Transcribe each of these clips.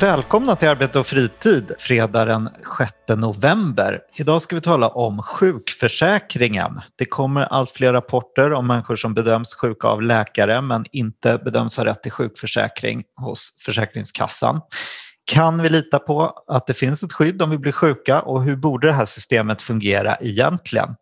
Välkomna till Arbete och fritid fredag den 6 november. Idag ska vi tala om sjukförsäkringen. Det kommer allt fler rapporter om människor som bedöms sjuka av läkare men inte bedöms ha rätt till sjukförsäkring hos Försäkringskassan. Kan vi lita på att det finns ett skydd om vi blir sjuka och hur borde det här systemet fungera egentligen?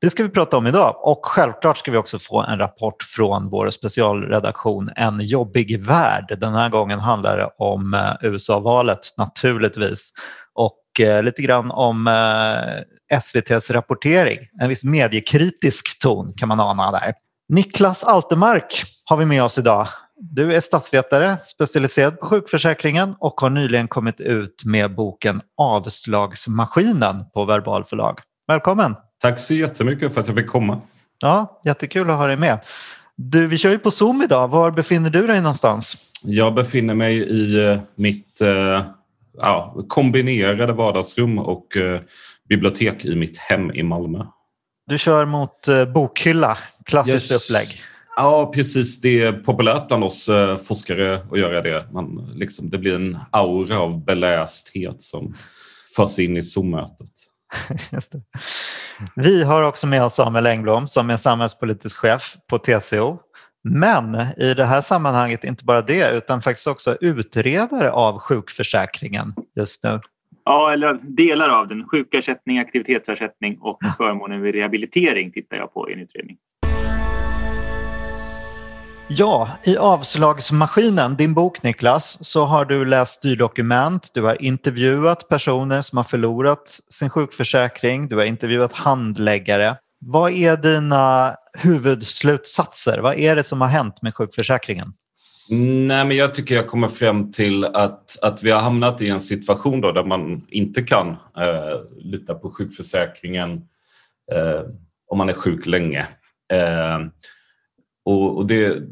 Det ska vi prata om idag och självklart ska vi också få en rapport från vår specialredaktion En jobbig värld. Den här gången handlar det om eh, USA-valet naturligtvis och eh, lite grann om eh, SVTs rapportering. En viss mediekritisk ton kan man ana där. Niklas Altermark har vi med oss idag. Du är statsvetare, specialiserad på sjukförsäkringen och har nyligen kommit ut med boken Avslagsmaskinen på Verbal förlag. Välkommen! Tack så jättemycket för att jag fick komma. Ja, jättekul att ha dig med. Du, vi kör ju på Zoom idag. Var befinner du dig någonstans? Jag befinner mig i eh, mitt eh, ja, kombinerade vardagsrum och eh, bibliotek i mitt hem i Malmö. Du kör mot eh, bokhylla, klassiskt yes. upplägg. Ja, precis. Det är populärt bland oss eh, forskare att göra det. Man, liksom, det blir en aura av belästhet som förs in i Zoom-mötet. Vi har också med oss Samuel Engblom som är samhällspolitisk chef på TCO. Men i det här sammanhanget inte bara det utan faktiskt också utredare av sjukförsäkringen just nu. Ja, eller delar av den. Sjukersättning, aktivitetsersättning och förmånen vid rehabilitering tittar jag på i en utredning. Ja, i avslagsmaskinen, din bok Niklas, så har du läst styrdokument, du har intervjuat personer som har förlorat sin sjukförsäkring, du har intervjuat handläggare. Vad är dina huvudslutsatser? Vad är det som har hänt med sjukförsäkringen? Nej, men jag tycker jag kommer fram till att, att vi har hamnat i en situation då där man inte kan eh, lita på sjukförsäkringen eh, om man är sjuk länge. Eh, och, och det,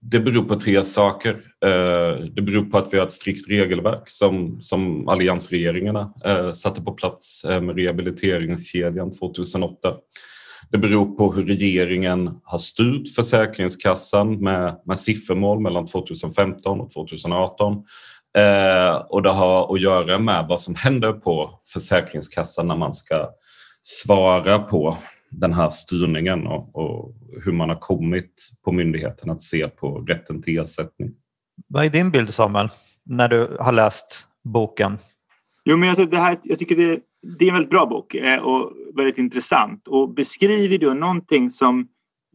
det beror på tre saker. Eh, det beror på att vi har ett strikt regelverk som, som alliansregeringarna eh, satte på plats eh, med rehabiliteringskedjan 2008. Det beror på hur regeringen har styrt Försäkringskassan med, med siffermål mellan 2015 och 2018. Eh, och det har att göra med vad som händer på Försäkringskassan när man ska svara på den här styrningen och, och, hur man har kommit på myndigheten att se på rätten till ersättning. Vad är din bild Samuel, när du har läst boken? Jo, men jag, det här, jag tycker det, det är en väldigt bra bok eh, och väldigt intressant och beskriver då någonting som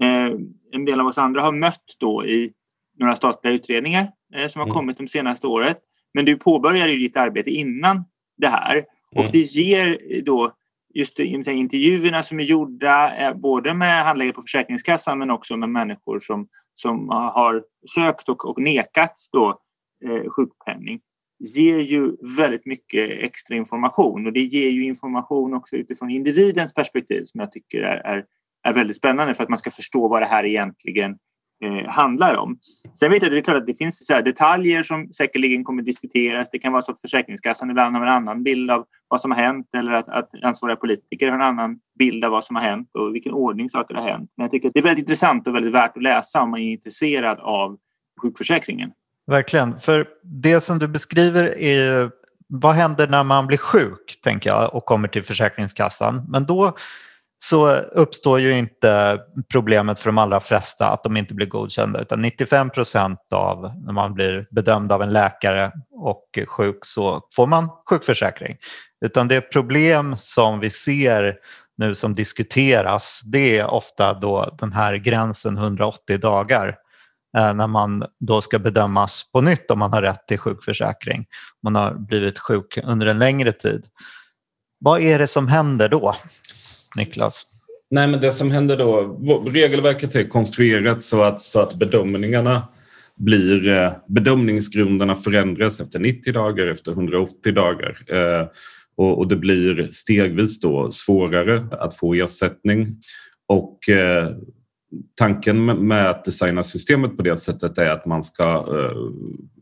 eh, en del av oss andra har mött då i några statliga utredningar eh, som har mm. kommit de senaste året. Men du påbörjade ju ditt arbete innan det här och mm. det ger då just intervjuerna som är gjorda eh, både med handläggare på Försäkringskassan men också med människor som, som har sökt och, och nekats då, eh, sjukpenning ger ju väldigt mycket extra information. Och det ger ju information också utifrån individens perspektiv som jag tycker är, är, är väldigt spännande för att man ska förstå vad det här egentligen eh, handlar om. Sen vet jag att det är klart att det finns så detaljer som säkerligen kommer diskuteras. Det kan vara så att Försäkringskassan ibland har en annan bild av vad som har hänt eller att, att ansvariga politiker har en annan bild av vad som har hänt och vilken ordning saker har hänt. Men jag tycker att det är väldigt intressant och väldigt värt att läsa om man är intresserad av sjukförsäkringen. Verkligen, för det som du beskriver är vad händer när man blir sjuk, tänker jag, och kommer till Försäkringskassan. Men då så uppstår ju inte problemet för de allra flesta att de inte blir godkända utan 95 procent av när man blir bedömd av en läkare och sjuk så får man sjukförsäkring. Utan det problem som vi ser nu som diskuteras det är ofta då den här gränsen 180 dagar eh, när man då ska bedömas på nytt om man har rätt till sjukförsäkring. Man har blivit sjuk under en längre tid. Vad är det som händer då? Niklas? Nej, men det som händer då, regelverket är konstruerat så att, så att bedömningarna blir, eh, bedömningsgrunderna förändras efter 90 dagar, efter 180 dagar. Eh, Och, och det blir stegvis då svårare att få ersättning. Och eh, tanken med att designa systemet på det sättet är att man ska eh,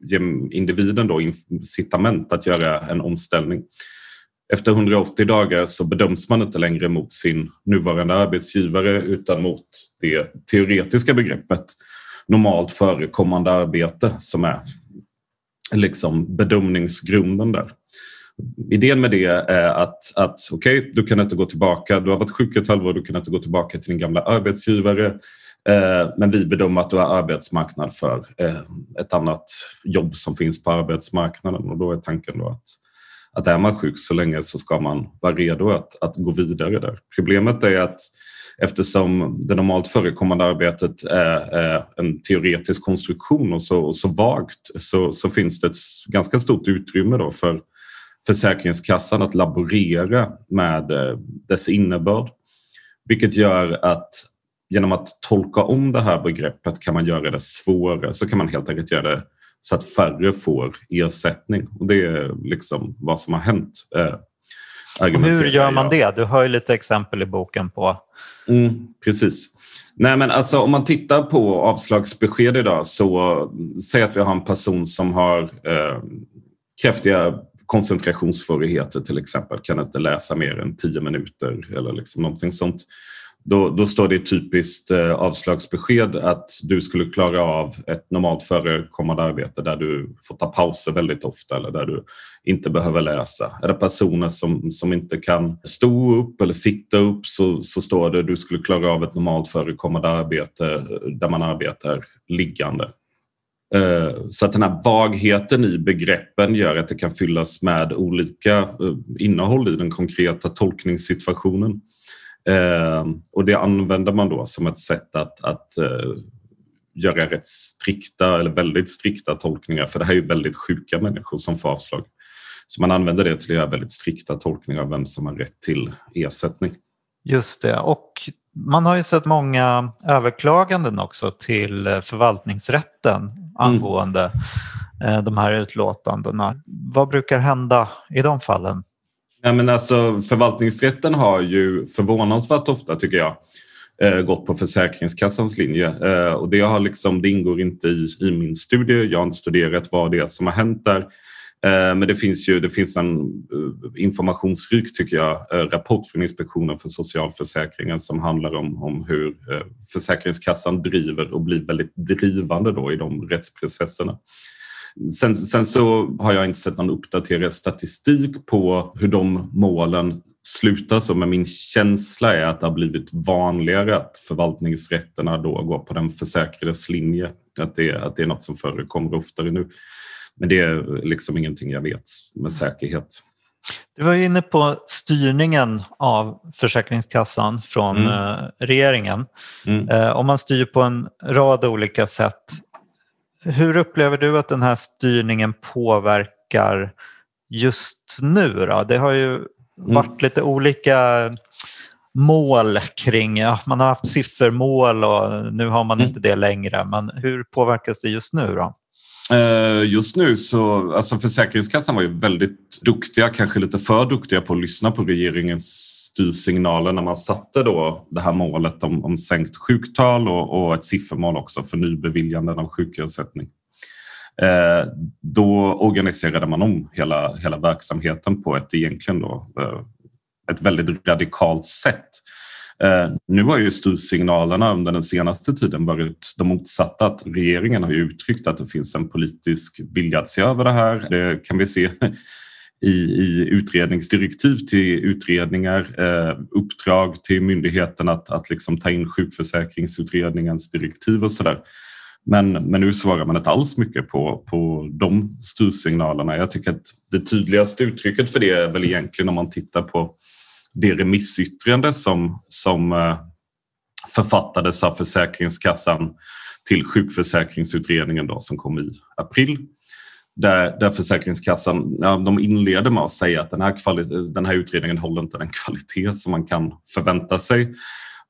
ge individen då incitament att göra en omställning. Efter 180 dagar så bedöms man inte längre mot sin nuvarande arbetsgivare utan mot det teoretiska begreppet normalt förekommande arbete som är liksom bedömningsgrunden där. Idén med det är att, att okej, okay, du kan inte gå tillbaka, du har varit sjuk ett halvår, du kan inte gå tillbaka till din gamla arbetsgivare eh, men vi bedömer att du har arbetsmarknad för eh, ett annat jobb som finns på arbetsmarknaden och då är tanken då att att är man sjuk så länge så ska man vara redo att, att gå vidare där. Problemet är att eftersom det normalt förekommande arbetet är, är en teoretisk konstruktion och så, och så vagt så, så, finns det ett ganska stort utrymme då för Försäkringskassan att laborera med eh, dess innebörd. Vilket gör att genom att tolka om det här begreppet kan man göra det svårare. Så kan man helt enkelt göra det så att färre får ersättning. Och det är liksom vad som har hänt. Eh, hur gör man det? Du har ju lite exempel i boken på... Mm, precis. Nej, men alltså, om man tittar på avslagsbesked idag så säg att vi har en person som har eh, kraftiga koncentrationssvårigheter till exempel, kan inte läsa mer än tio minuter eller liksom någonting sånt. Då, då står det i typiskt eh, avslagsbesked att du skulle klara av ett normalt förekommande arbete där du får ta pauser väldigt ofta eller där du inte behöver läsa. Är det personer som, som inte kan stå upp eller sitta upp så, så står det du skulle klara av ett normalt förekommande arbete eh, där man arbetar liggande. Eh, så att den här vagheten i begreppen gör att det kan fyllas med olika eh, innehåll i den konkreta tolkningssituationen. Eh, och det använder man då som ett sätt att, att göra rätt strikta eller väldigt strikta tolkningar för det här är ju väldigt sjuka människor som får avslag. Så man använder det till att göra väldigt strikta tolkningar av vem som har rätt till ersättning. Just det, och man har ju sett många överklaganden också till förvaltningsrätten angående mm. de här utlåtandena. Vad brukar hända i de fallen? Ja, men alltså, förvaltningsrätten har ju förvånansvärt ofta, tycker jag, eh, gått på Försäkringskassans linje. Eh, och det, har liksom, det ingår inte i, i min studie. Jag har inte studerat vad det är som har hänt där. Eh, men det finns ju det finns en informationsrik, tycker jag, rapport från Inspektionen för socialförsäkringen som handlar om, om hur Försäkringskassan driver och blir väldigt drivande då i de rättsprocesserna. Sen, sen, så har jag inte sett någon uppdaterad statistik på hur de målen slutar så, men min känsla är att det har blivit vanligare att förvaltningsrätterna då går på den försäkrades linje. Att det, att det är något som förekommer oftare nu. Men det är liksom ingenting jag vet med säkerhet. Du var inne på styrningen av Försäkringskassan från mm. Eh, regeringen. Mm. Eh, om man styr på en rad olika sätt, hur upplever du att den här styrningen påverkar just nu? Då? Det har ju mm. varit lite olika mål kring, ja, man har haft siffermål och nu har man mm. inte det längre, men hur påverkas det just nu? då? Eh, just nu så, alltså Försäkringskassan var ju väldigt duktiga, kanske lite för duktiga på att lyssna på regeringens styrsignaler när man satte då det här målet om, om sänkt sjuktal och, och ett siffermål också för nybeviljanden av sjukersättning. Eh, då organiserade man om hela, hela verksamheten på ett egentligen då, eh, ett väldigt radikalt sätt Eh, Eh, nu har ju styrsignalerna under den senaste tiden varit de motsatta. Att regeringen har ju uttryckt att det finns en politisk vilja att se över det här. Det kan vi se i, i utredningsdirektiv till utredningar, eh, uppdrag till myndigheten att, att liksom ta in sjukförsäkringsutredningens direktiv och sådär. Men, men nu svarar man inte alls mycket på, på de styrsignalerna. Jag tycker att det tydligaste uttrycket för det är väl egentligen om man tittar på det remissyttrande som, som eh, författades av Försäkringskassan till sjukförsäkringsutredningen då, som kom i april. Där, där Försäkringskassan ja, de inleder med att säga att den här, den här utredningen håller inte den kvalitet som man kan förvänta sig.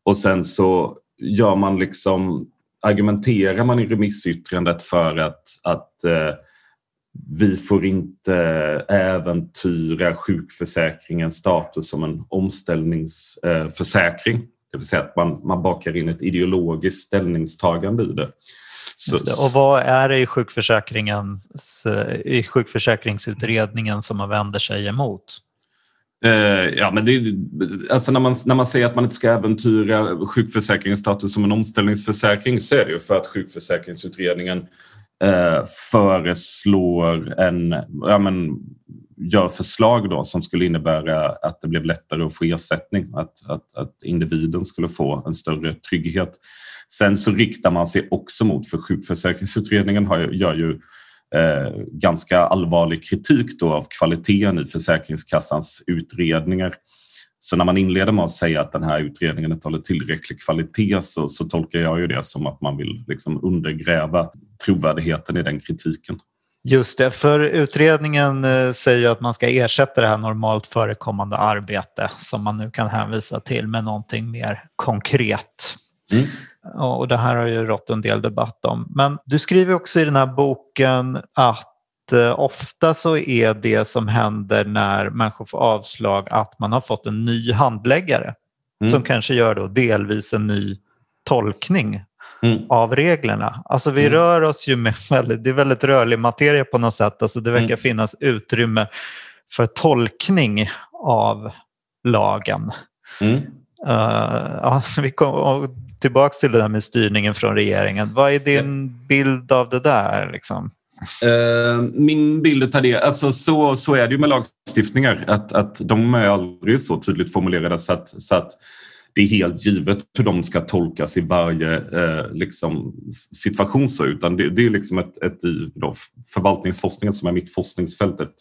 Och sen så gör man liksom, argumenterar man i remissyttrandet för att, att eh, vi får inte äventyra sjukförsäkringens status som en omställningsförsäkring. Det vill säga att man, man bakar in ett ideologiskt ställningstagande i det. Så, och vad är det i, sjukförsäkringens, i sjukförsäkringsutredningen som man vänder sig emot? Uh, ja, men det, alltså när, man, när man säger att man inte ska äventyra sjukförsäkringens status som en omställningsförsäkring så är det ju för att sjukförsäkringsutredningen eh, föreslår en, ja, men, gör förslag då som skulle innebära att det blev lättare att få ersättning, att, att, att individen skulle få en större trygghet. Sen så riktar man sig också mot, för sjukförsäkringsutredningen har, gör ju eh, ganska allvarlig kritik då av kvaliteten i Försäkringskassans utredningar. Så när man inleder med att säga att den här utredningen inte håller tillräcklig kvalitet så, så tolkar jag ju det som att man vill liksom undergräva trovärdigheten i den kritiken. Just det, för utredningen eh, säger att man ska ersätta det här normalt förekommande arbete som man nu kan hänvisa till med någonting mer konkret. Mm. Och det här har ju rått en del debatt om. Men du skriver också i den här boken att ofta så är det som händer när människor får avslag att man har fått en ny handläggare mm. som kanske gör då delvis en ny tolkning mm. av reglerna. Alltså vi mm. rör oss ju med väldigt, det är väldigt rörlig materia på något sätt. Alltså det verkar mm. finnas utrymme för tolkning av lagen. Uh, ja, vi kom, tillbaka till det där med styrningen från regeringen. Vad är din bild av det där? Liksom? Eh, min bild av det, alltså så, så är det ju med lagstiftningar, att, att de är aldrig så tydligt formulerade så att, så att det är helt givet hur de ska tolkas i varje eh, liksom, situation. Så, utan det, det är liksom ett, ett i då, förvaltningsforskningen som är mitt forskningsfält ett,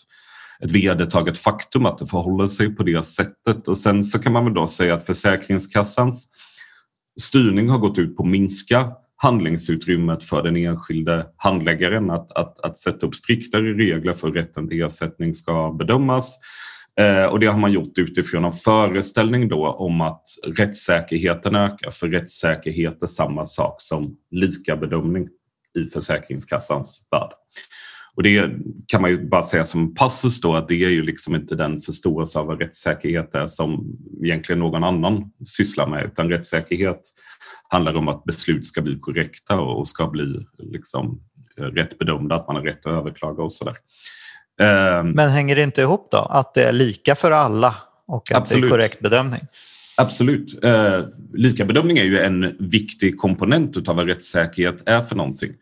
ett vedertaget faktum att det förhåller sig på det sättet. Och sen så kan man väl då säga att Försäkringskassans styrning har gått ut på att minska handlingsutrymmet för den enskilde handläggaren att, att, att sätta upp striktare regler för hur rätten till ersättning ska bedömas eh, och det har man gjort utifrån en föreställning då om att rättssäkerheten ökar, för rättssäkerhet är samma sak som lika bedömning i Försäkringskassans värld. Och det kan man ju bara säga som passus då att det är ju liksom inte den förståelse av vad rättssäkerhet är som egentligen någon annan sysslar med utan rättssäkerhet handlar om att beslut ska bli korrekta och ska bli liksom rätt bedömda, att man har rätt att överklaga och sådär. Ehm, Men hänger det inte ihop då? Att det är lika för alla och att Absolut. det är korrekt bedömning? Absolut. Eh, Likabedömning är ju en viktig komponent av vad rättssäkerhet är för någonting.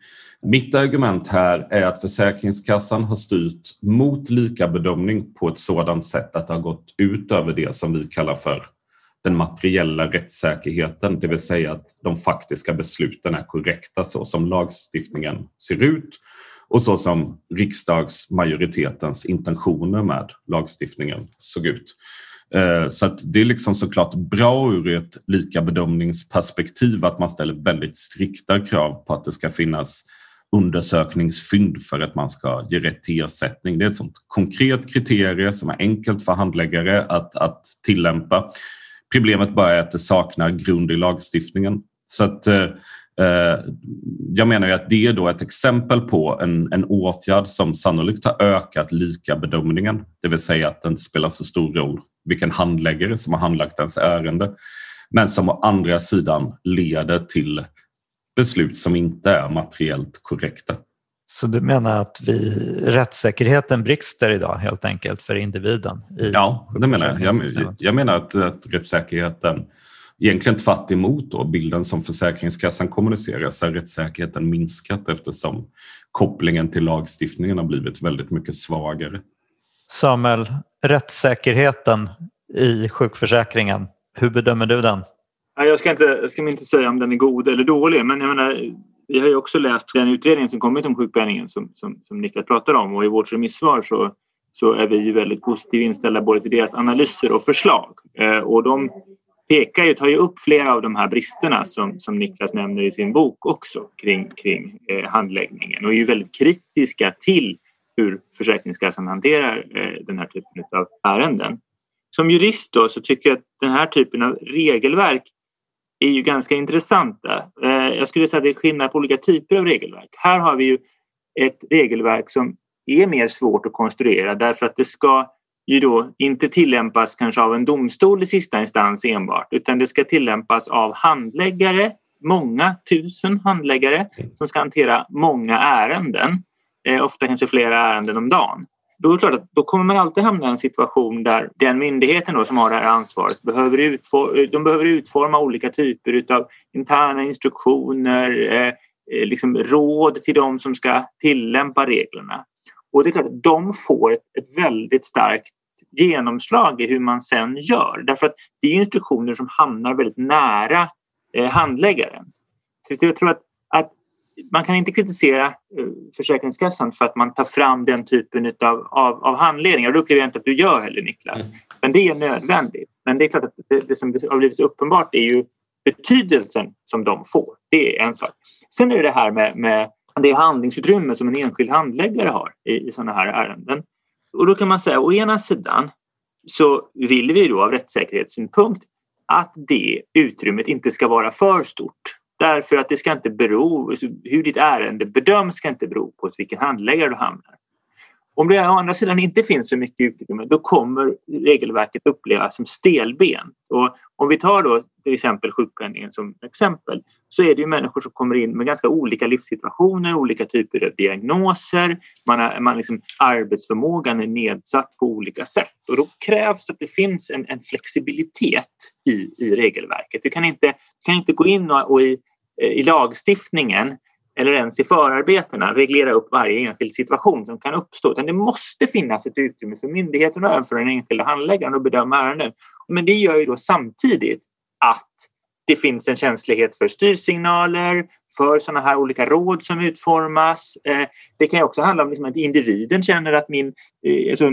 Mitt argument här är att Försäkringskassan har styrt mot likabedömning på ett sådant sätt att det har gått ut över det som vi kallar för den materiella rättssäkerheten, det vill säga att de faktiska besluten är korrekta så som lagstiftningen ser ut och så som riksdagsmajoritetens intentioner med lagstiftningen såg ut. Eh, så att det är liksom såklart bra ur ett likabedömningsperspektiv att man ställer väldigt strikta krav på att det ska finnas undersökningsfynd för att man ska ge rätt till ersättning. Det är ett sånt konkret kriterie som är enkelt för handläggare att, att tillämpa. Problemet bara är att det saknar grund i lagstiftningen. Så att eh, eh, jag menar ju att det är då ett exempel på en, en åtgärd som sannolikt har ökat lika-bedömningen. Det vill säga att det inte spelar så stor roll vilken handläggare som har handlagt ens ärende. Men som å andra sidan leder till beslut som inte är materiellt korrekta. Så du menar att vi, rättssäkerheten brister idag helt enkelt för individen? ja, det menar jag. Jag, jag menar att, att rättssäkerheten egentligen tvärt emot då, bilden som Försäkringskassan kommunicerar så har rättssäkerheten minskat eftersom kopplingen till lagstiftningen har blivit väldigt mycket svagare. Samuel, rättssäkerheten i sjukförsäkringen, hur bedömer du den? Jag ska inte, jag ska inte säga om den är god eller dålig, men jag menar, vi har ju också läst den utredning som kommit om sjukpenningen som, som, som Niklas pratade om och i vårt remissvar så, så är vi ju väldigt positivt inställda både till deras analyser och förslag. Eh, och de pekar ju, tar ju upp flera av de här bristerna som, som Niklas nämner i sin bok också kring, kring eh, handläggningen och är ju väldigt kritiska till hur Försäkringskassan hanterar eh, den här typen av ärenden. Som jurist då så tycker jag att den här typen av regelverk är ju ganska intressanta. Eh, jag skulle säga att det är skillnad på olika typer av regelverk. Här har vi ju ett regelverk som är mer svårt att konstruera därför att det ska ju då inte tillämpas kanske av en domstol i sista instans enbart utan det ska tillämpas av handläggare, många tusen handläggare som ska hantera många ärenden, eh, ofta kanske flera ärenden om dagen. Då är det klart att då kommer man alltid hamna i en situation där den myndigheten då som har det här ansvaret behöver, utfor de behöver utforma olika typer av interna instruktioner, eh, eh, liksom råd till de som ska tillämpa reglerna. Och det är klart att de får ett, ett väldigt starkt genomslag i hur man sen gör. Därför att det är instruktioner som hamnar väldigt nära eh, handläggaren. Så jag tror att man kan inte kritisera eh, Försäkringskassan för att man tar fram den typen av, av, av handledningar. Det upplever jag inte att du gör heller Niklas. Mm. Men det är nödvändigt. Men det är klart att det, det som har blivit uppenbart är ju betydelsen som de får. Det är en sak. Sen är det det här med, med det handlingsutrymme som en enskild handläggare har i, i sådana här ärenden. Och då kan man säga å ena sidan så vill vi då av rättssäkerhetssynpunkt att det utrymmet inte ska vara för stort. Därför att det ska inte bero, alltså, hur ditt ärende bedöms ska inte bero på vilken handläggare du hamnar. Om det å andra sidan inte finns så mycket utrymme då kommer regelverket upplevas som stelbent. Och om vi tar då till exempel sjukpenningen som exempel så är det ju människor som kommer in med ganska olika livssituationer, olika typer av diagnoser. Man har, man liksom, arbetsförmågan är nedsatt på olika sätt och då krävs att det finns en, en flexibilitet i, i regelverket. Du kan inte, du kan inte gå in och, och i, eh, i lagstiftningen eller ens i förarbetena reglera upp varje enskild situation som kan uppstå. Utan det måste finnas ett utrymme för myndigheten och för den enskilda handläggaren att bedöma ärenden. Men det gör ju då samtidigt att det finns en känslighet för styrsignaler, för sådana här olika råd som utformas. Eh, det kan också handla om liksom att individen känner att min... Eh, alltså,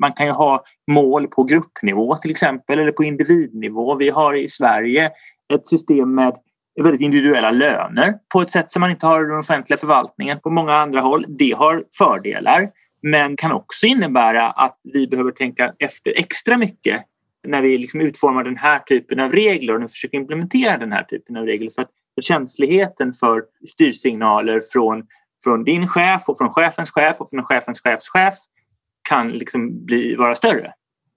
man kan ju ha mål på gruppnivå till exempel eller på individnivå. Vi har i Sverige ett system med väldigt individuella löner på ett sätt som man inte har i den offentliga förvaltningen på många andra håll. Det har fördelar men kan också innebära att vi behöver tänka efter extra mycket när vi liksom utformar den här typen av regler och försöker implementera den här typen av regler. För att känsligheten för styrsignaler från, från din chef och från chefens chef och från chefens chefs chef kan liksom bli, vara större.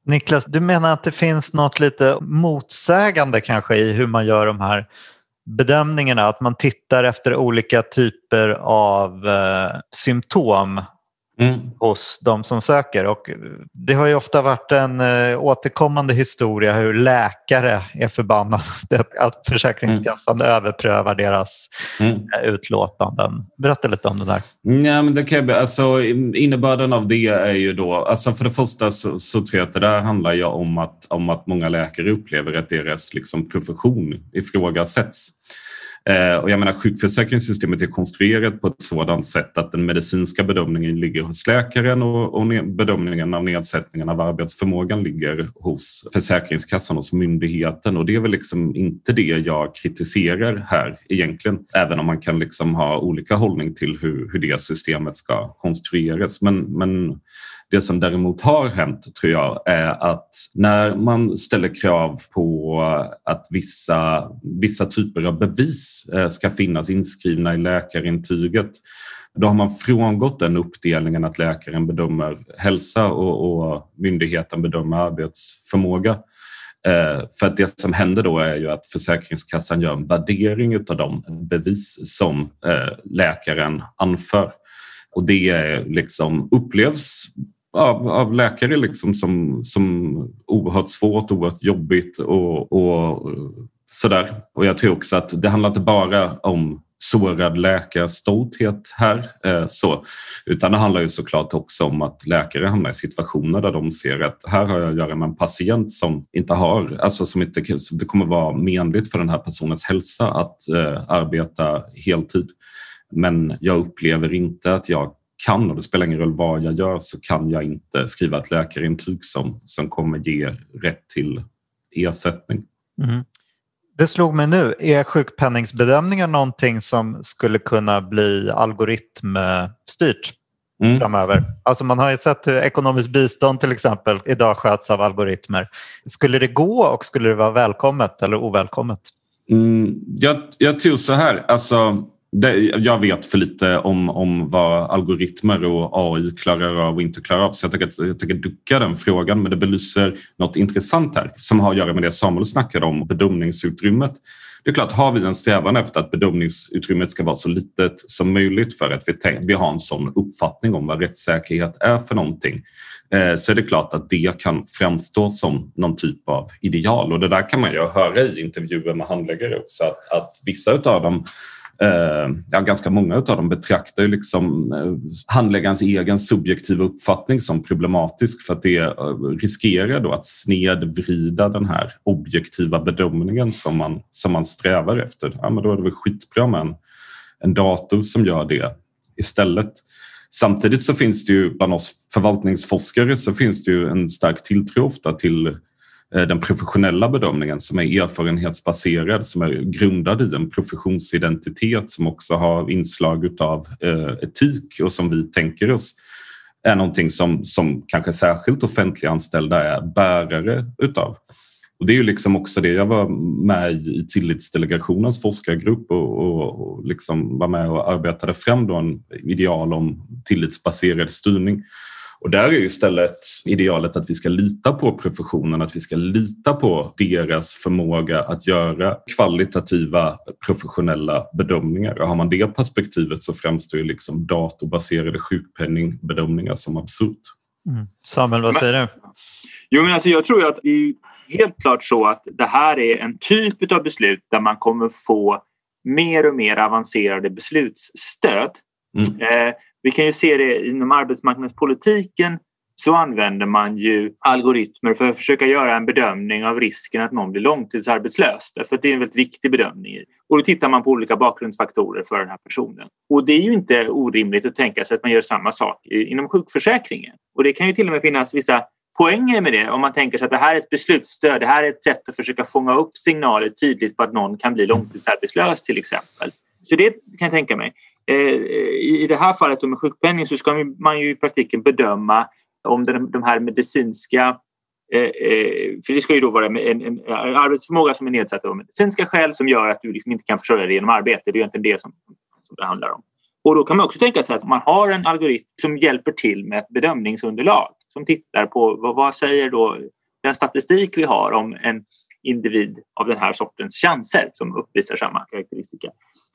Niklas, du menar att det finns något lite motsägande kanske i hur man gör de här bedömningarna, att man tittar efter olika typer av eh, symptom mm. hos de som söker. Och det har ju ofta varit en eh, återkommande historia hur läkare är förbannade att Försäkringskassan mm. överprövar deras mm. Eh, utlåtanden. Berätta lite om det där. Ja, men det kan jag, alltså, innebörden av det är ju då, alltså för det första så, så tror jag att det där handlar ju om att, om att många läkare upplever att deras liksom, profession ifrågasätts. Eh, och jag menar, sjukförsäkringssystemet är konstruerat på ett sådant sätt att den medicinska bedömningen ligger hos läkaren och, och bedömningen av nedsättningen av arbetsförmågan ligger hos Försäkringskassan, hos myndigheten. Och det är väl liksom inte det jag kritiserar här egentligen, även om man kan liksom ha olika hållning till hur, hur det systemet ska konstrueras. Men, men det som däremot har hänt tror jag är att när man ställer krav på att vissa, vissa typer av bevis eh, ska finnas inskrivna i läkarintyget då har man frångått den uppdelningen att läkaren bedömer hälsa och, och myndigheten bedömer arbetsförmåga. Eh, för att det som händer då är ju att Försäkringskassan gör en värdering av de bevis som eh, läkaren anför. Och det liksom upplevs av, av läkare liksom som, som oerhört svårt, oerhört jobbigt och, och sådär. Och jag tror också att det handlar inte bara om sårad läkarstolthet här, eh, så, utan det handlar ju såklart också om att läkare hamnar i situationer där de ser att här har jag att göra med en patient som inte har, alltså som inte, det kommer vara menligt för den här personens hälsa att eh, arbeta heltid. Men jag upplever inte att jag kan, och det spelar ingen roll vad jag gör, så kan jag inte skriva ett läkarintyg som, som kommer ge rätt till ersättning. Mm. Det slog mig nu, är sjukpenningsbedömningar någonting som skulle kunna bli algoritmstyrt mm. framöver? Alltså man har ju sett hur ekonomiskt bistånd till exempel idag sköts av algoritmer. Skulle det gå och skulle det vara välkommet eller ovälkommet? Mm, jag, jag tror så här, alltså det, jag vet för lite om, om vad algoritmer och AI klarar av och inte klarar av så jag tänker, att, jag tänker ducka den frågan men det belyser något intressant här som har att göra med det Samuel snackade om, bedömningsutrymmet. Det är klart, har vi en strävan efter att bedömningsutrymmet ska vara så litet som möjligt för att vi, vi har en sån uppfattning om vad rättssäkerhet är för någonting eh, så är det klart att det kan framstå som någon typ av ideal och det där kan man ju höra i intervjuer med handläggare också att, att vissa av dem Eh, ja, ganska många av dem betraktar ju liksom eh, handläggarens egen subjektiva uppfattning som problematisk för att det eh, riskerar då att snedvrida den här objektiva bedömningen som man, som man strävar efter. Ja, men då är det väl skitbra med en, en dator som gör det istället. Samtidigt så finns det ju bland oss förvaltningsforskare så finns det ju en stark tilltro ofta till Eh, den professionella bedömningen som är erfarenhetsbaserad, som är grundad i en professionsidentitet som också har inslag av eh, etik och som vi tänker oss är någonting som, som kanske särskilt offentliganställda är bärare utav. Och det är ju liksom också det, jag var med i Tillitsdelegationens forskargrupp och, och, och liksom var med och arbetade fram då en ideal om tillitsbaserad styrning. Och där är istället idealet att vi ska lita på professionen, att vi ska lita på deras förmåga att göra kvalitativa professionella bedömningar. Och har man det perspektivet så framstår ju liksom datorbaserade sjukpenningbedömningar som absurt. Mm. Samuel, vad säger du? Jo, men alltså jag tror att det är helt klart så att det här är en typ av beslut där man kommer få mer och mer avancerade beslutsstöd. Mm. Eh, vi kan ju se det inom arbetsmarknadspolitiken så använder man ju algoritmer för att försöka göra en bedömning av risken att någon blir långtidsarbetslös. Därför att det är en väldigt viktig bedömning. Och då tittar man på olika bakgrundsfaktorer för den här personen. Och det är ju inte orimligt att tänka sig att man gör samma sak inom sjukförsäkringen. Och det kan ju till och med finnas vissa poänger med det om man tänker sig att det här är ett beslutsstöd. Det här är ett sätt att försöka fånga upp signaler tydligt på att någon kan bli långtidsarbetslös till exempel. Så det kan jag tänka mig. Eh, eh, I det här fallet med sjukpenning så ska man ju i praktiken bedöma om de här medicinska eh, för det ska ju då vara en, en arbetsförmåga som är nedsatt av medicinska skäl som gör att du liksom inte kan försörja dig genom arbete. Det är egentligen det som, som det handlar om. Och då kan man också tänka sig att man har en algoritm som hjälper till med ett bedömningsunderlag som tittar på vad, vad säger då den statistik vi har om en individ av den här sortens chanser som uppvisar samma karaktäristika.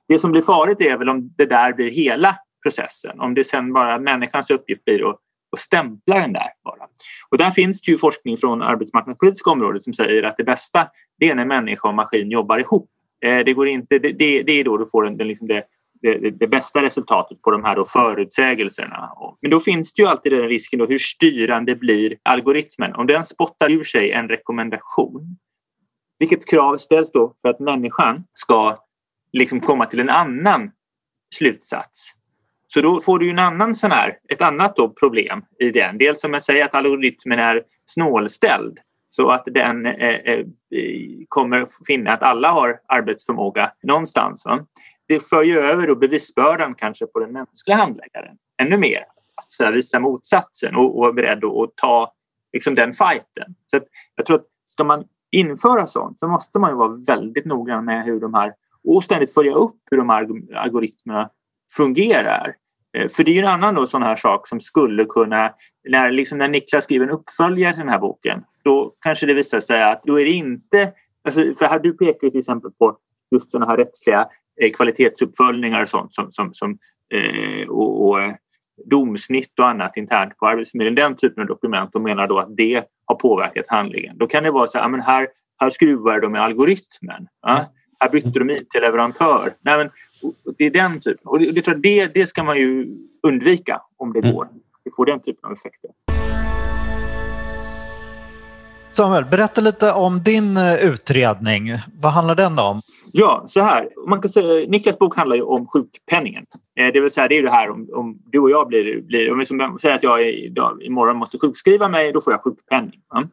Det som blir farligt är väl om det där blir hela processen. Om det sen bara människans uppgift blir att, att stämpla den där bara. Och där finns det ju forskning från arbetsmarknadspolitiska området som säger att det bästa det är när människa och maskin jobbar ihop. Eh, det, går inte, det, det är då du får den, den, liksom det, det, det, bästa resultatet på de här då förutsägelserna. Men då finns det ju alltid den risken då hur styrande blir algoritmen. Om den spottar ur sig en rekommendation, vilket krav ställs då för att människan ska liksom komma till en annan slutsats. Så då får du en annan sån här, ett annat då problem i den. Dels som jag säger att algoritmen är snålställd så att den eh, eh, kommer finna att alla har arbetsförmåga någonstans. Va? Det för ju över då bevisbördan kanske på den mänskliga handläggaren ännu mer. Att så här, visa motsatsen och, och vara beredd att ta liksom, den fighten. Så att, jag tror att ska man införa sånt så måste man ju vara väldigt noggrann med hur de här och ständigt följa upp hur de här algoritmerna fungerar. Eh, för det är ju en annan då sån här sak som skulle kunna, när, liksom när Niklas skriver en uppföljare till den här boken, då kanske det visar sig att då är det inte, alltså, för här du pekar till exempel på just såna här rättsliga eh, kvalitetsuppföljningar och sånt som, som, som eh, och, och, eh, domsnitt och annat internt på Arbetsförmedlingen, den typen av dokument och menar då att det har påverkat handlingen. Då kan det vara så här, men här, här skruvar de med algoritmen. Ja? Här bytte de IT-leverantör. Nej, men, det är den typen. Och det, det, det, det ska man ju undvika om det mm. går. Det får den typen av effekter. Samuel, berätta lite om din eh, utredning. Vad handlar den om? Ja, så här. Man kan säga, Niklas bok handlar ju om sjukpenningen. Eh, det vill säga, det är det här om, om du och jag blir... blir om vi säger att jag idag, imorgon måste sjukskriva mig, då får jag sjukpenning. Ja.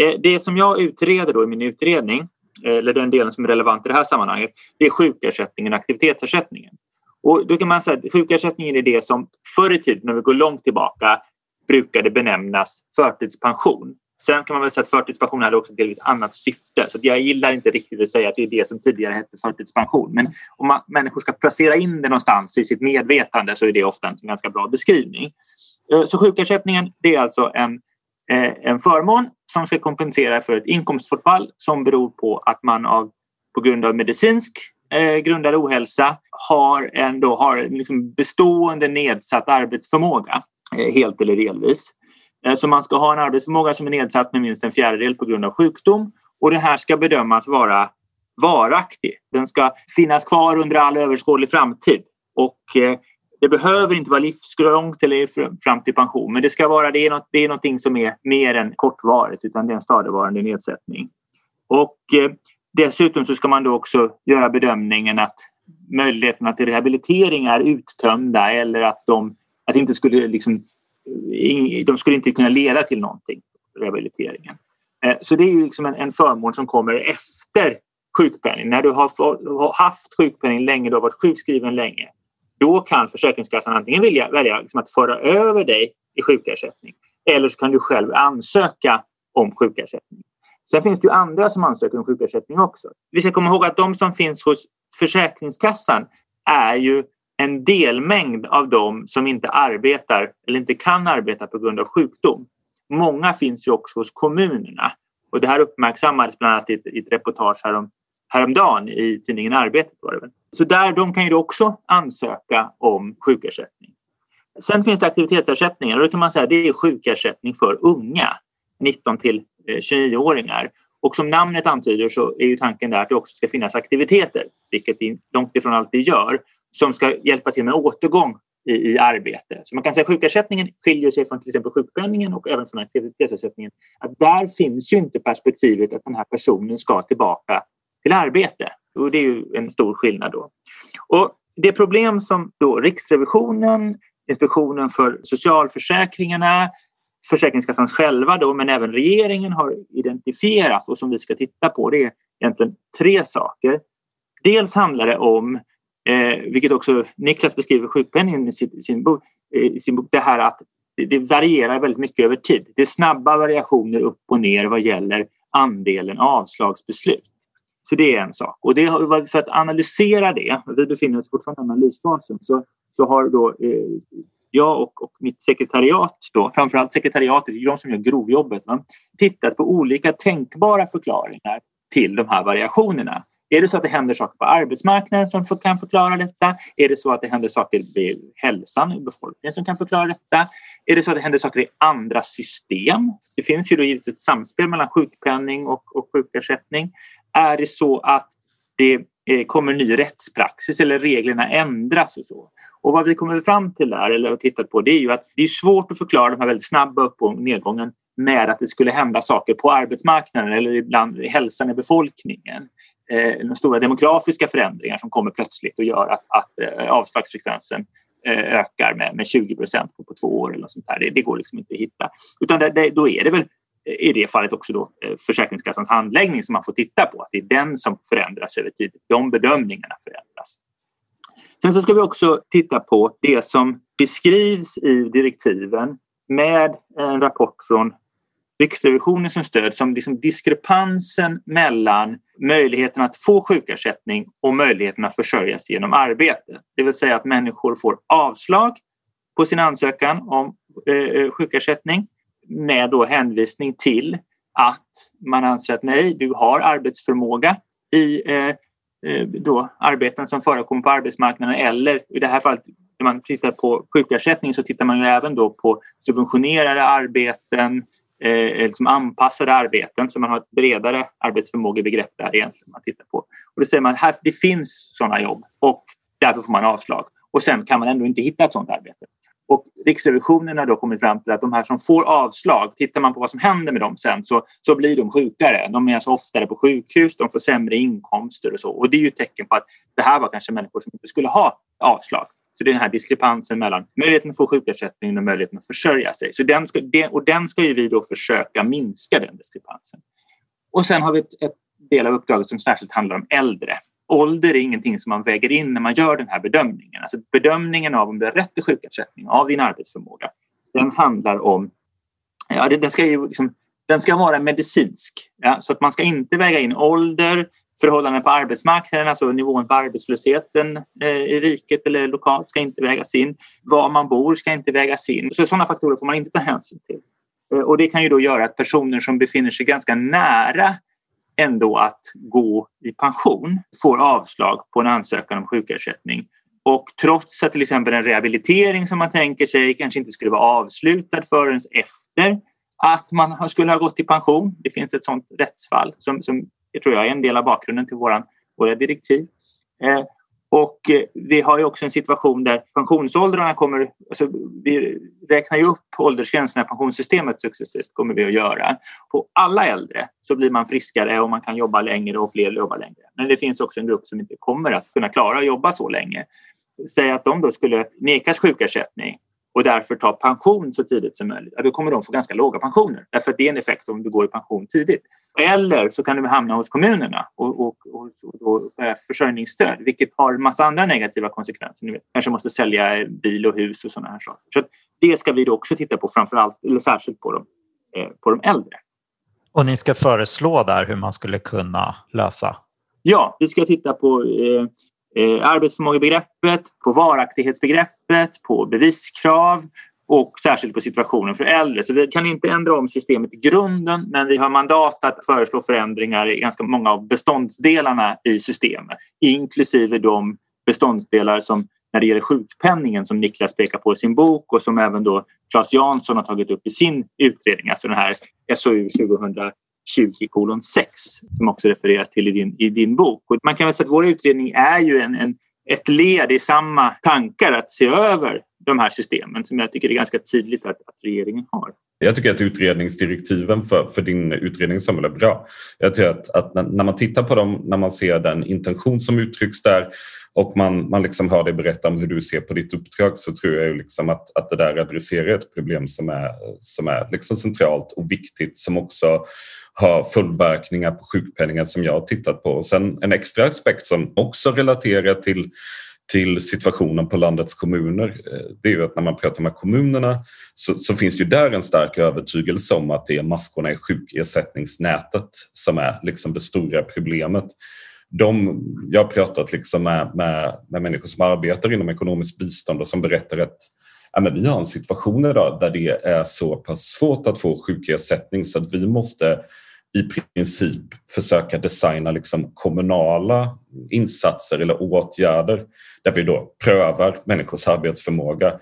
Eh, det som jag utreder då i min utredning Eh, eller den delen som är relevant i det här sammanhanget, det är sjukersättningen och aktivitetsersättningen. Och då kan man säga att sjukersättningen är det som förr i tiden, när vi går långt tillbaka, brukade benämnas förtidspension. Sen kan man väl säga att förtidspension hade också delvis annat syfte. Så jag gillar inte riktigt att säga att det är det som tidigare hette förtidspension. Men om man, människor ska placera in det någonstans i sitt medvetande så är det ofta en ganska bra beskrivning. Eh, så sjukersättningen det är alltså en, Eh, en förmån som ska kompensera för ett inkomstbortfall som beror på att man av, på grund av medicinsk eh, grundad ohälsa har en, då, har liksom bestående nedsatt arbetsförmåga, eh, helt eller delvis. Eh, så man ska ha en arbetsförmåga som är nedsatt med minst en fjärdedel på grund av sjukdom och det här ska bedömas vara varaktig. Den ska finnas kvar under all överskådlig framtid och eh, det behöver inte vara livslångt eller fram till pension, men det ska vara det är, något, det är någonting som är mer än kortvarigt, utan det är en stadigvarande nedsättning. Och eh, dessutom så ska man då också göra bedömningen att möjligheterna till rehabilitering är uttömda eller att de att inte skulle liksom, eh, de skulle inte kunna leda till någonting, rehabiliteringen. Eh, så det är ju liksom en, en förmån som kommer efter sjukpenning. När du har, har haft sjukpenning länge, du har varit sjukskriven länge, då kan Försäkringskassan antingen vilja, välja liksom att föra över dig i sjukersättning eller så kan du själv ansöka om sjukersättning. Sen finns det ju andra som ansöker om sjukersättning också. Vi ska komma ihåg att de som finns hos Försäkringskassan är ju en delmängd av dem som inte arbetar eller inte kan arbeta på grund av sjukdom. Många finns ju också hos kommunerna och det här uppmärksammades bland annat i ett, i ett reportage härom, häromdagen i tidningen Arbetet. Var det väl. Så där, de kan ju också ansöka om sjukersättning. Sen finns det aktivitetsersättningar och då kan man säga att det är sjukersättning för unga, 19 till eh, 29-åringar. Och som namnet antyder så är ju tanken där att det också ska finnas aktiviteter, vilket det långt ifrån alltid gör, som ska hjälpa till med återgång i, i arbete. Så man kan säga att sjukersättningen skiljer sig från till exempel sjukpenningen och även från aktivitetsersättningen. Att där finns ju inte perspektivet att den här personen ska tillbaka till arbete. Och det är ju en stor skillnad då. Och det problem som då Riksrevisionen, Inspektionen för socialförsäkringarna, Försäkringskassan själva då, men även regeringen har identifierat och som vi ska titta på det är egentligen tre saker. Dels handlar det om, eh, vilket också Niklas beskriver sjukpenningen i sin, sin, bok, eh, i sin bok, det här att det varierar väldigt mycket över tid. Det är snabba variationer upp och ner vad gäller andelen avslagsbeslut. Så det är en sak. Och det, för att analysera det, vi befinner oss fortfarande i analysfasen, så, så har då eh, jag och, och, mitt sekretariat, då, framförallt sekretariatet, de som gör grovjobbet, va, tittat på olika tänkbara förklaringar till de här variationerna. Är det så att det händer saker på arbetsmarknaden som kan förklara detta? Är det så att det händer saker i hälsan i befolkningen som kan förklara detta? Är det så att det händer saker i andra system? Det finns ju då givetvis ett samspel mellan sjukpenning och, och sjukersättning. Är det så att det eh, kommer ny rättspraxis eller reglerna ändras och så. Och vad vi kommer fram till där, eller har tittat på, det är ju att det är svårt att förklara de här väldigt snabba upp och nedgången med att det skulle hända saker på arbetsmarknaden eller ibland hälsan i befolkningen. Eh, de stora demografiska förändringar som kommer plötsligt och gör att, att eh, avslagsfrekvensen eh, ökar med, med 20 procent på, på två år eller sånt där. Det, det, går liksom inte att hitta. Utan det, det, då är det väl i det fallet också då eh, Försäkringskassans handläggning som man får titta på. Att det är den som förändras över tid. De bedömningarna förändras. Sen så ska vi också titta på det som beskrivs i direktiven med en rapport från Riksrevisionen som stöd som liksom diskrepansen mellan möjligheten att få sjukersättning och möjligheten att försörja sig genom arbete. Det vill säga att människor får avslag på sin ansökan om eh, eh sjukersättning med då hänvisning till att man anser att nej, du har arbetsförmåga i eh, eh, då arbeten som förekommer på arbetsmarknaden eller i det här fallet när man tittar på sjukersättning så tittar man ju även då på subventionerade arbeten, eh, liksom anpassade arbeten så man har ett bredare arbetsförmågebegrepp där egentligen man tittar på. Och då säger man att det finns sådana jobb och därför får man avslag. Och sen kan man ändå inte hitta ett sådant arbete. Och Riksrevisionen har då kommit fram till att de här som får avslag, tittar man på vad som händer med dem sen så, så blir de sjukare. De är alltså oftare på sjukhus, de får sämre inkomster och så. Och det är ju ett tecken på att det här var kanske människor som inte skulle ha avslag. Så det är den här diskrepansen mellan möjligheten att få sjukersättning och möjligheten att försörja sig. Så den ska, och den ska ju vi då försöka minska den diskrepansen. Och sen har vi ett, ett del av uppdraget som särskilt handlar om äldre ålder är ingenting som man väger in när man gör den här bedömningen. Alltså bedömningen av om du har rätt till sjukersättning av din arbetsförmåga, den handlar om... Ja, den ska ju liksom, den ska vara medicinsk. Ja? Så att man ska inte väga in ålder, förhållanden på arbetsmarknaden, alltså nivån på arbetslösheten eh, i riket eller lokalt ska inte vägas in. Var man bor ska inte vägas in. Så sådana faktorer får man inte ta hänsyn till. Eh, och det kan ju då göra att personer som befinner sig ganska nära ändå att gå i pension får avslag på en ansökan om sjukersättning. Och trots att till exempel en rehabilitering som man tänker sig kanske inte skulle vara avslutad förrän efter att man skulle ha gått i pension. Det finns ett sådant rättsfall som, som jag tror jag är en del av bakgrunden till våran, våra direktiv. Eh, och eh, vi har ju också en situation där pensionsåldrarna kommer... Alltså vi räknar ju upp åldersgränserna i pensionssystemet successivt, kommer vi att göra. På alla äldre så blir man friskare och man kan jobba längre och fler jobbar längre. Men det finns också en grupp som inte kommer att kunna klara att jobba så länge. Säg att de då skulle nekas sjukersättning och därför ta pension så tidigt som möjligt, då kommer de få ganska låga pensioner. Därför att det är en effekt om du går i pension tidigt. Eller så kan du hamna hos kommunerna och, och, och, och försörjningsstöd, vilket har en massa andra negativa konsekvenser. Ni vet, kanske måste sälja bil och hus och sådana här saker. Så det ska vi då också titta på, framför allt, eller särskilt på de, eh, på de äldre. Och ni ska föreslå där hur man skulle kunna lösa? Ja, vi ska titta på eh, eh, arbetsförmågebegreppet, på varaktighetsbegreppet, på beviskrav och särskilt på situationen för äldre. Så vi kan inte ändra om systemet i grunden men vi har mandat att föreslå förändringar i ganska många av beståndsdelarna i systemet inklusive de beståndsdelar som när det gäller sjukpenningen som Niklas pekar på i sin bok och som även då Claes Jansson har tagit upp i sin utredning, alltså den här SOU 2000 20 kolon 6 som också refereras till i din, i din bok. Och man kan väl säga att vår utredning är ju en, en, ett led i samma tankar att se över de här systemen som jag tycker är ganska tydligt att, att regeringen har. Jag tycker att utredningsdirektiven för, för din utredning Samuel är bra. Jag tror att, att när man tittar på dem, när man ser den intention som uttrycks där och man, man liksom hör dig berätta om hur du ser på ditt uppdrag så tror jag ju liksom att, att det där adresserar ett problem som är, som är liksom centralt och viktigt som också har följdverkningar på sjukpenningen som jag har tittat på. Och sen en extra aspekt som också relaterar till till situationen på landets kommuner, eh, det är ju att när man pratar med kommunerna så, så, finns det ju där en stark övertygelse om att det är maskorna i sjukersättningsnätet som är liksom det stora problemet. De, jag har pratat liksom med, med, med människor som arbetar inom ekonomiskt bistånd och som berättar att ja, men vi har en situation idag där det är så pass svårt att få sjukersättning så att vi måste i princip försöka designa liksom kommunala insatser eller åtgärder där vi då prövar människors arbetsförmåga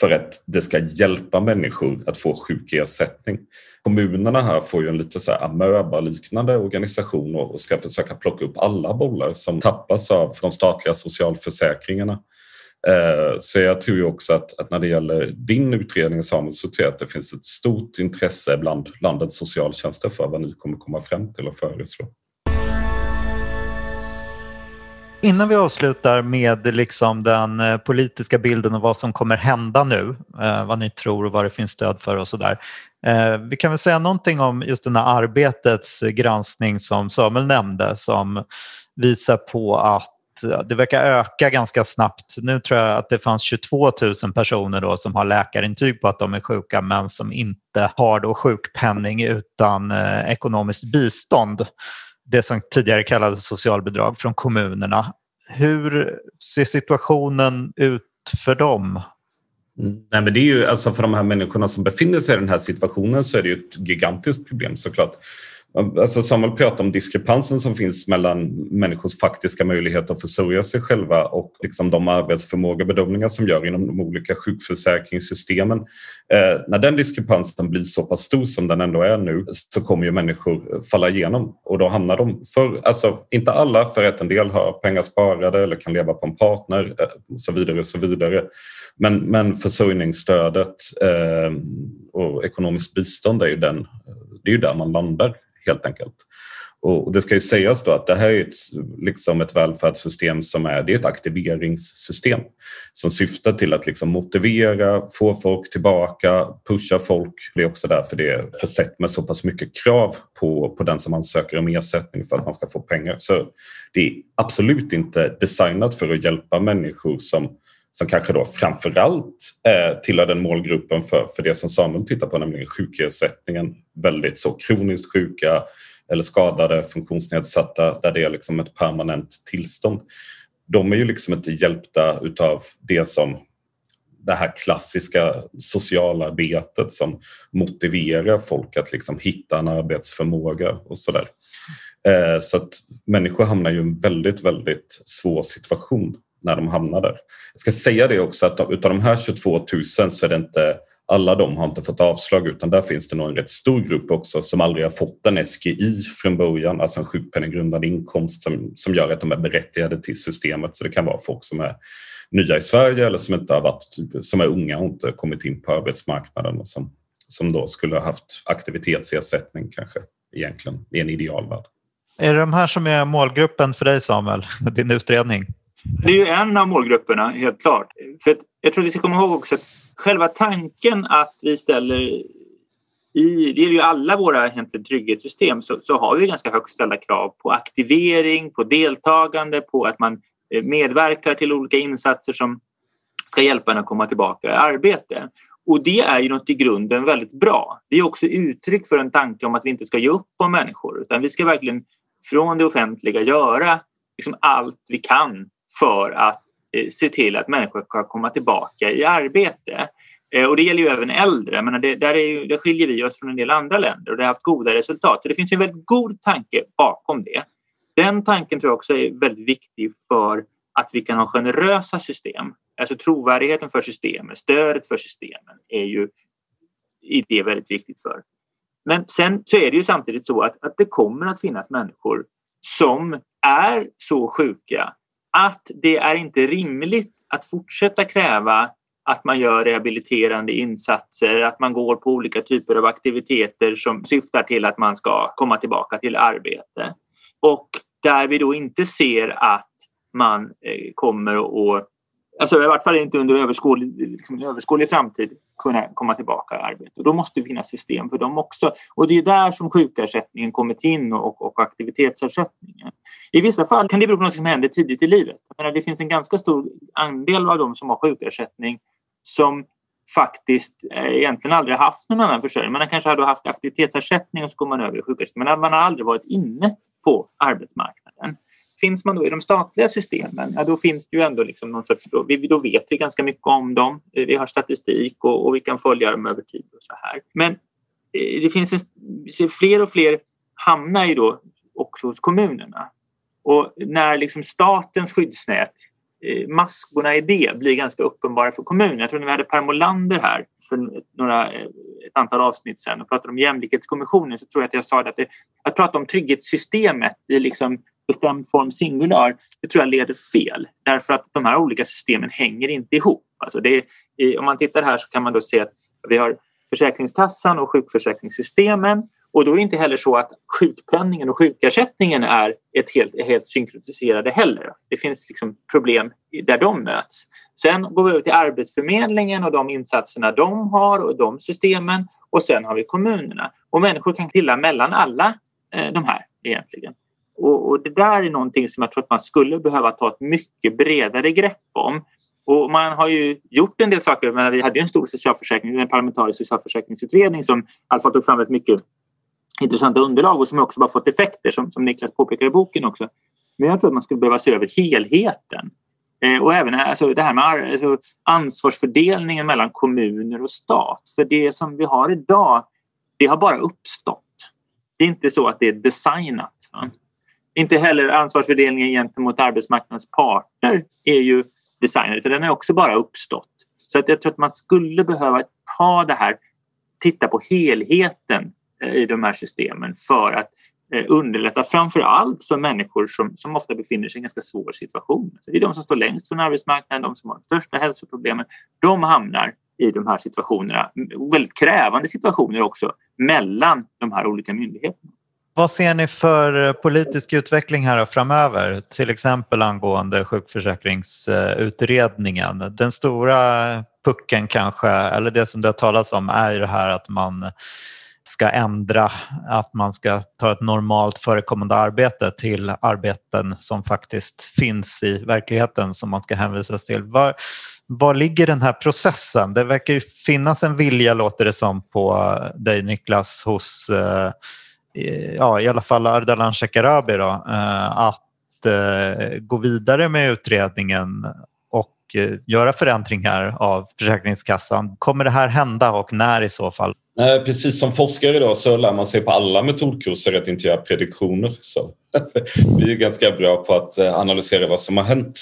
för att det ska hjälpa människor att få sjukersättning. Kommunerna här får ju en lite så här amöba-liknande organisation och ska försöka plocka upp alla bollar som tappas av de statliga socialförsäkringarna. Eh, så jag tror ju också att, att, när det gäller din utredning Samuel så tror jag att det finns ett stort intresse bland landets socialtjänster för vad ni kommer komma fram till och föreslå. Innan vi avslutar med liksom den eh, politiska bilden och vad som kommer hända nu, eh, vad ni tror och vad det finns stöd för och sådär. Vi kan väl säga någonting om just den här arbetets granskning som Samuel nämnde som visar på att det verkar öka ganska snabbt. Nu tror jag att det fanns 22 000 personer då som har läkarintyg på att de är sjuka men som inte har då sjukpenning utan eh, ekonomiskt bistånd. Det som tidigare kallades socialbidrag från kommunerna. Hur ser situationen ut för dem? Nej, men det är ju, alltså för de här människorna som befinner sig i den här situationen så är det ju ett gigantiskt problem såklart. Alltså Samuel pratar om diskrepansen som finns mellan människors faktiska möjlighet att försörja sig själva och liksom de arbetsförmågebedömningar som gör inom de olika sjukförsäkringssystemen. Eh, när den diskrepansen blir så pass stor som den ändå är nu så kommer ju människor falla igenom och då hamnar de, för, alltså inte alla för att en del har pengar sparade eller kan leva på en partner eh, och så vidare och så vidare. Men, men försörjningsstödet eh, och ekonomiskt bistånd är ju den det är ju där man landar helt enkelt. Och det ska ju sägas då att det här är ett, liksom ett välfärdssystem som är, det är ett aktiveringssystem som syftar till att liksom motivera, få folk tillbaka, pusha folk. Det är också därför det är försett med så pass mycket krav på, på den som ansöker om ersättning för att man ska få pengar. Så det är absolut inte designat för att hjälpa människor som som kanske då framförallt eh, tillhör den målgruppen för, för det som Samuel tittar på, nämligen sjukersättningen. Väldigt så kroniskt sjuka eller skadade, funktionsnedsatta, där det är liksom ett permanent tillstånd. De är ju liksom inte hjälpta utav det som det här klassiska socialarbetet som motiverar folk att liksom hitta en arbetsförmåga och sådär. Eh, så att människor hamnar i en väldigt, väldigt svår situation när de hamnar där. Jag ska säga det också att utav de här 22 000 så är det inte alla de har inte fått avslag utan där finns det nog en rätt stor grupp också som aldrig har fått en SGI från början, alltså en sjukpenninggrundande inkomst som, som gör att de är berättigade till systemet. Så det kan vara folk som är nya i Sverige eller som, inte har varit, som är unga och inte kommit in på arbetsmarknaden och som, som då skulle ha haft aktivitetsersättning kanske egentligen i en idealvärld. Är det de här som är målgruppen för dig Samuel, din utredning? Det är ju en av målgrupperna, helt klart. För jag tror vi ska komma ihåg också att själva tanken att vi ställer i, det är ju alla våra egentligen trygghetssystem, så, så har vi ganska högt ställda krav på aktivering, på deltagande, på att man eh, medverkar till olika insatser som ska hjälpa en att komma tillbaka i arbete. Och det är ju något i grunden väldigt bra. Det är också uttryck för en tanke om att vi inte ska ge upp på människor utan vi ska verkligen från det offentliga göra liksom allt vi kan för att eh, se till att människor ska komma tillbaka i arbete. Eh, och det gäller ju även äldre, men det, där, är ju, där skiljer vi oss från en del andra länder och det har haft goda resultat. Så det finns en väldigt god tanke bakom det. Den tanken tror jag också är väldigt viktig för att vi kan ha generösa system. Alltså trovärdigheten för systemet, stödet för systemen är ju i det väldigt viktigt för. Men sen så är det ju samtidigt så att, att det kommer att finnas människor som är så sjuka att det är inte rimligt att fortsätta kräva att man gör rehabiliterande insatser, att man går på olika typer av aktiviteter som syftar till att man ska komma tillbaka till arbete. Och där vi då inte ser att man eh, kommer att alltså i vart fall inte under överskådlig, liksom, överskådlig framtid kunna komma tillbaka i arbete. Och då måste det finnas system för dem också. Och det är där som sjukersättningen kommit in och, och aktivitetsersättningen. I vissa fall kan det bero på något som händer tidigt i livet. menar, det finns en ganska stor andel av dem som har sjukersättning som faktiskt eh, egentligen aldrig haft någon annan försörjning. Man kanske hade haft aktivitetsersättning och så går man över i sjukersättning. Men man har aldrig varit inne på arbetsmarknaden. Finns man då i de statliga systemen, ja, då finns det ju ändå liksom någon sorts, då, då vet vi ganska mycket om dem. Vi har statistik och, och vi kan följa dem över tid och så här. Men eh, det finns en, fler och fler hamnar ju då också hos kommunerna. Och när liksom statens skyddsnät, eh, maskorna i det blir ganska uppenbara för kommunerna. Jag tror när vi hade Per Molander här för några, eh, ett antal avsnitt sen och pratade om jämlikhetskommissionen så tror jag att jag sa att, det, att prata om trygghetssystemet i liksom bestämd form singular, det tror jag leder fel. Därför att de här olika systemen hänger inte ihop. Alltså det är, om man tittar här så kan man då se att vi har Försäkringskassan och sjukförsäkringssystemen och då är det inte heller så att sjukpenningen och sjukersättningen är ett helt, helt synkroniserade heller. Det finns liksom problem där de möts. Sen går vi över till Arbetsförmedlingen och de insatserna de har och de systemen och sen har vi kommunerna. Och människor kan killa mellan alla eh, de här egentligen. Och, och, det där är någonting som jag tror att man skulle behöva ta ett mycket bredare grepp om. Och man har ju gjort en del saker. Men vi hade en stor socialförsäkring, en parlamentarisk socialförsäkringsutredning som i alla fall tog fram ett mycket intressanta underlag och som också har fått effekter som, som Niklas påpekar i boken också. Men jag tror att man skulle behöva se över helheten. Eh, och även alltså, det här med alltså, ansvarsfördelningen mellan kommuner och stat. För det som vi har idag, det har bara uppstått. Det är inte så att det är designat. Va? Inte heller ansvarsfördelningen gentemot arbetsmarknadens parter är ju designad, utan den har också bara uppstått. Så att jag tror att man skulle behöva ta det här, titta på helheten eh, i de här systemen för att eh, underlätta framför allt för människor som, som ofta befinner sig i en ganska svår situation. Så det är de som står längst från arbetsmarknaden, de som har de största hälsoproblemen. De hamnar i de här situationerna, väldigt krävande situationer också, mellan de här olika myndigheterna. Vad ser ni för eh, politisk utveckling här framöver? Till exempel angående sjukförsäkringsutredningen. Den stora pucken kanske, eller det som det har talats om är ju det här att man ska ändra att man ska ta ett normalt förekommande arbete till arbeten som faktiskt finns i verkligheten som man ska hänvisas till. Var, var ligger den här processen? Det verkar ju finnas en vilja, låter det som, på dig Niklas, hos eh, Eh, ja, i alla fall Ardalan Shekarabi då, eh, att eh, gå vidare med utredningen och göra förändringar av Försäkringskassan. Kommer det här hända och när i så fall? Precis som forskare idag så lär man sig på alla metodkurser att inte göra prediktioner. Så vi är ganska bra på att analysera vad som har hänt.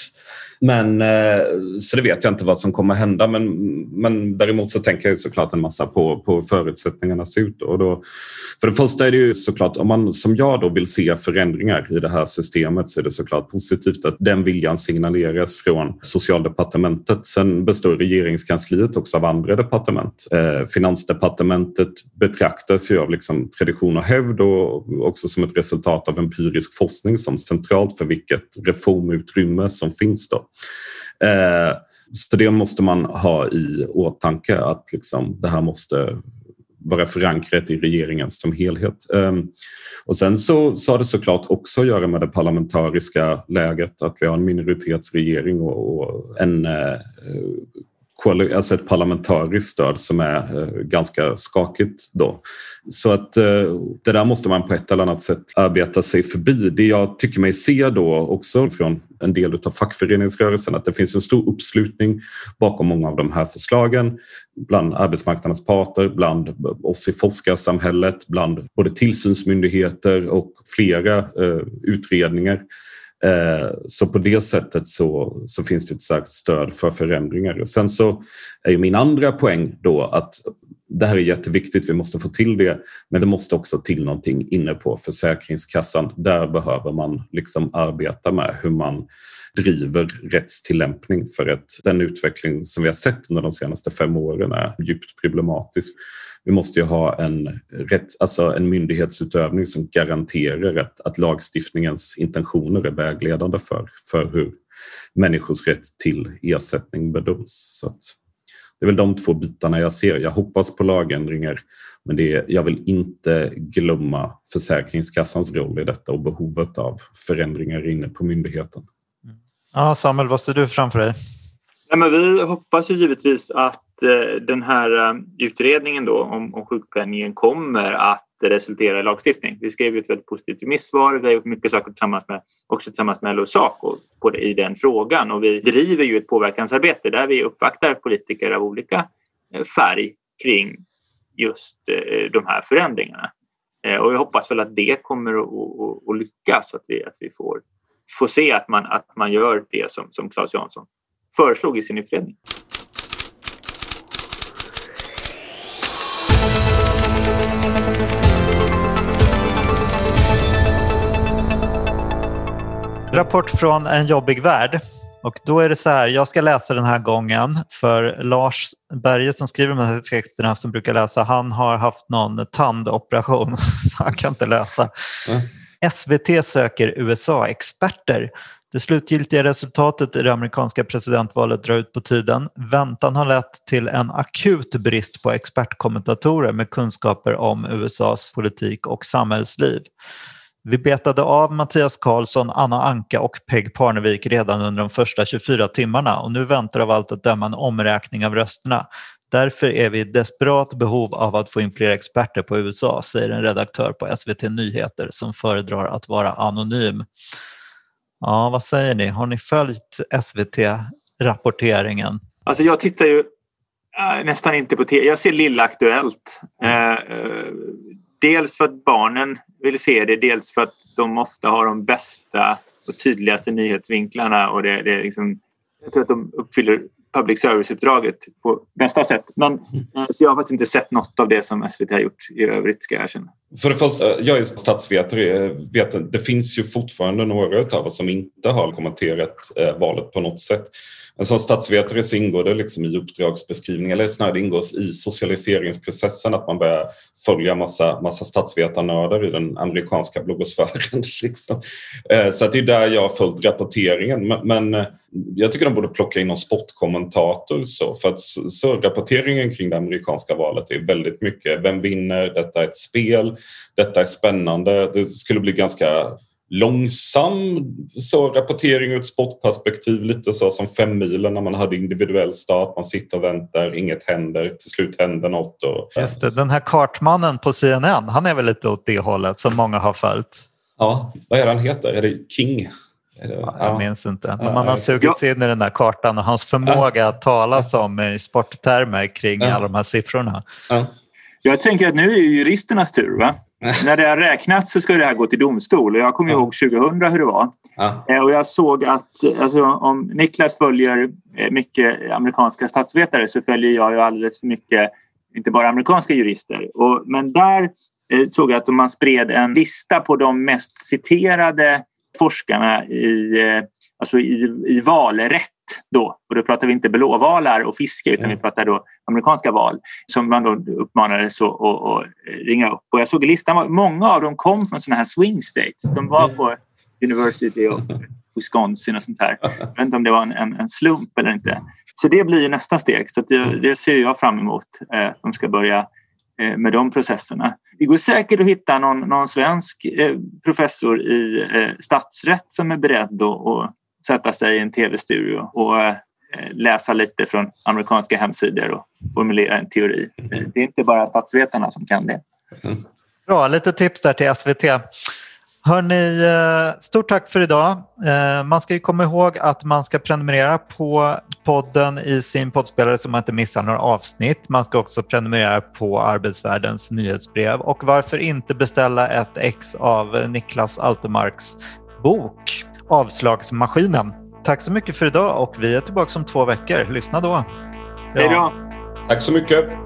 Men, eh, så det vet jag inte vad som kommer hända. Men, men däremot så tänker jag såklart en massa på, på förutsättningarna ser ut. Och då, för det första är det ju såklart, om man som jag då vill se förändringar i det här systemet så är det såklart positivt att den viljan signaleras från socialdepartementet. Sen består regeringskansliet också av andra departement. Eh, finansdepartementet betraktas ju av liksom tradition och hävd och också som ett resultat av empirisk forskning som centralt för vilket reformutrymme som finns. Då. Eh, så det måste man ha i åtanke att liksom, det här måste vara förankrat i regeringen som helhet. Ehm, och sen så, så har det såklart också att göra med det parlamentariska läget, att vi har en minoritetsregering och, och en eh, alltså ett parlamentariskt stöd som är eh, ganska skakigt då. Så att eh, det där måste man på ett eller annat sätt arbeta sig förbi. Det jag tycker mig se då också från en del av fackföreningsrörelsen att det finns en stor uppslutning bakom många av de här förslagen bland arbetsmarknadens parter, bland oss i forskarsamhället, bland både tillsynsmyndigheter och flera eh, utredningar Eh, så på det sättet så, så finns det ett starkt stöd för förändringar. Sen så är ju min andra poäng då att det här är jätteviktigt, vi måste få till det, men det måste också till någonting inne på Försäkringskassan. Där behöver man liksom arbeta med hur man driver rättstillämpning för att den utveckling som vi har sett under de senaste fem åren är djupt problematisk. Vi måste ju ha en, rätt, alltså en myndighetsutövning som garanterar att, att lagstiftningens intentioner är vägledande för, för hur människors rätt till ersättning bedöms. Så det är väl de två bitarna jag ser. Jag hoppas på lagändringar men det, jag vill inte glömma Försäkringskassans roll i detta och behovet av förändringar inne på myndigheten. Ja, Samuel, vad ser du framför dig? Nej, men vi hoppas ju givetvis att eh, den här eh, utredningen då om, om sjukpenningen kommer att resultera i lagstiftning. Vi skrev ett väldigt positivt remissvar. Vi har gjort mycket saker tillsammans med, också tillsammans med LO och Saco på det, i den frågan och vi driver ju ett påverkansarbete där vi uppvaktar politiker av olika eh, färg kring just de här förändringarna. Och jag hoppas väl att det kommer att, att, att lyckas, att vi, att vi får får se att man, att man gör det som, som Claes Jansson föreslog i sin utredning. Rapport från en jobbig värld. Och då är det så här, jag ska läsa den här gången för Lars Berge som skriver de här texterna som brukar läsa, han har haft någon tandoperation så han kan inte läsa. Mm. SVT söker USA-experter. Det slutgiltiga resultatet i det amerikanska presidentvalet drar ut på tiden. Väntan har lett till en akut brist på expertkommentatorer med kunskaper om USAs politik och samhällsliv. Vi betade av Mattias Karlsson, Anna Anka och Peg Parnevik redan under de första 24 timmarna och nu väntar av allt att döma en omräkning av rösterna. Därför är vi i desperat behov av att få in fler experter på USA, säger en redaktör på SVT Nyheter som föredrar att vara anonym. Ja, vad säger ni? Har ni följt SVT-rapporteringen? Alltså jag tittar ju äh, nästan inte på TV. Jag ser Lilla Aktuellt. Äh, dels för att barnen vill se det, dels för att de ofta har de bästa och tydligaste nyhetsvinklarna och det, det är liksom, jag tror att de uppfyller public service-uppdraget på bästa sätt. Men, eh, så jag har faktiskt inte sett något av det som SVT har gjort i övrigt ska jag erkänna. För det första, eh, jag är statsvetare. Eh, vet, det finns ju fortfarande några av oss som inte har kommenterat eh, valet på något sätt. Men som statsvetare så ingår det liksom i uppdragsbeskrivningen, eller snarare det ingår i socialiseringsprocessen att man börjar följa massa, massa statsvetarnördar i den amerikanska bloggosfären. Liksom. Eh, så att det är där jag har följt rapporteringen. Men, men eh, jag tycker de borde plocka in någon sportkommentator så, för att så rapporteringen kring det amerikanska valet är väldigt mycket vem vinner, detta är ett spel, detta är spännande. Det skulle bli ganska långsam så rapportering ur ett sportperspektiv, lite så som fem milen när man hade individuell start, man sitter och väntar, inget händer, till slut händer något. Och, Just det, den här kartmannen på CNN, han är väl lite åt det hållet som många har följt. Ja, vad är han heter? Är det King? Är det, ja, jag minns inte. Men man har sugit sig in i den där kartan och hans förmåga att tala som i sporttermer kring alla de här siffrorna. Jag tänker att nu är det juristernas tur. Va? När det har räknats så ska det här gå till domstol. Jag kommer ihåg 2000 hur det var. Ja. Och jag såg att alltså, om Niklas följer mycket amerikanska statsvetare så följer jag ju alldeles för mycket, inte bara amerikanska jurister. Och, men där eh, såg jag att man spred en lista på de mest citerade forskarna i, eh, alltså i, i valrätt då, och då pratar vi inte blåvalar och fiske utan mm. vi pratar då amerikanska val som man då uppmanades att, att, att ringa upp. Och jag såg i listan, många av dem kom från sådana här swing states. De var på University of Wisconsin och sånt här. Jag vet inte om det var en, en, en slump eller inte. Så det blir nästa steg. Så det, det, ser jag fram emot. Eh, de ska börja eh, med de processerna. Det går säkert att hitta någon, någon svensk eh, professor i statsrätt som är beredd att, att sätta sig i en tv-studio och eh, läsa lite från amerikanska hemsidor och formulera en teori. Det är inte bara statsvetarna som kan det. Bra, lite tips där till SVT. Hörni, eh, stort tack för idag. Eh, man ska ju komma ihåg att man ska prenumerera på podden i sin poddspelare så man inte missar några avsnitt. Man ska också prenumerera på Arbetsvärldens nyhetsbrev och varför inte beställa ett ex av Niklas Altemarks bok Avslagsmaskinen. Tack så mycket för idag och vi är tillbaka om två veckor. Lyssna då. Ja. Hej då! Tack så mycket.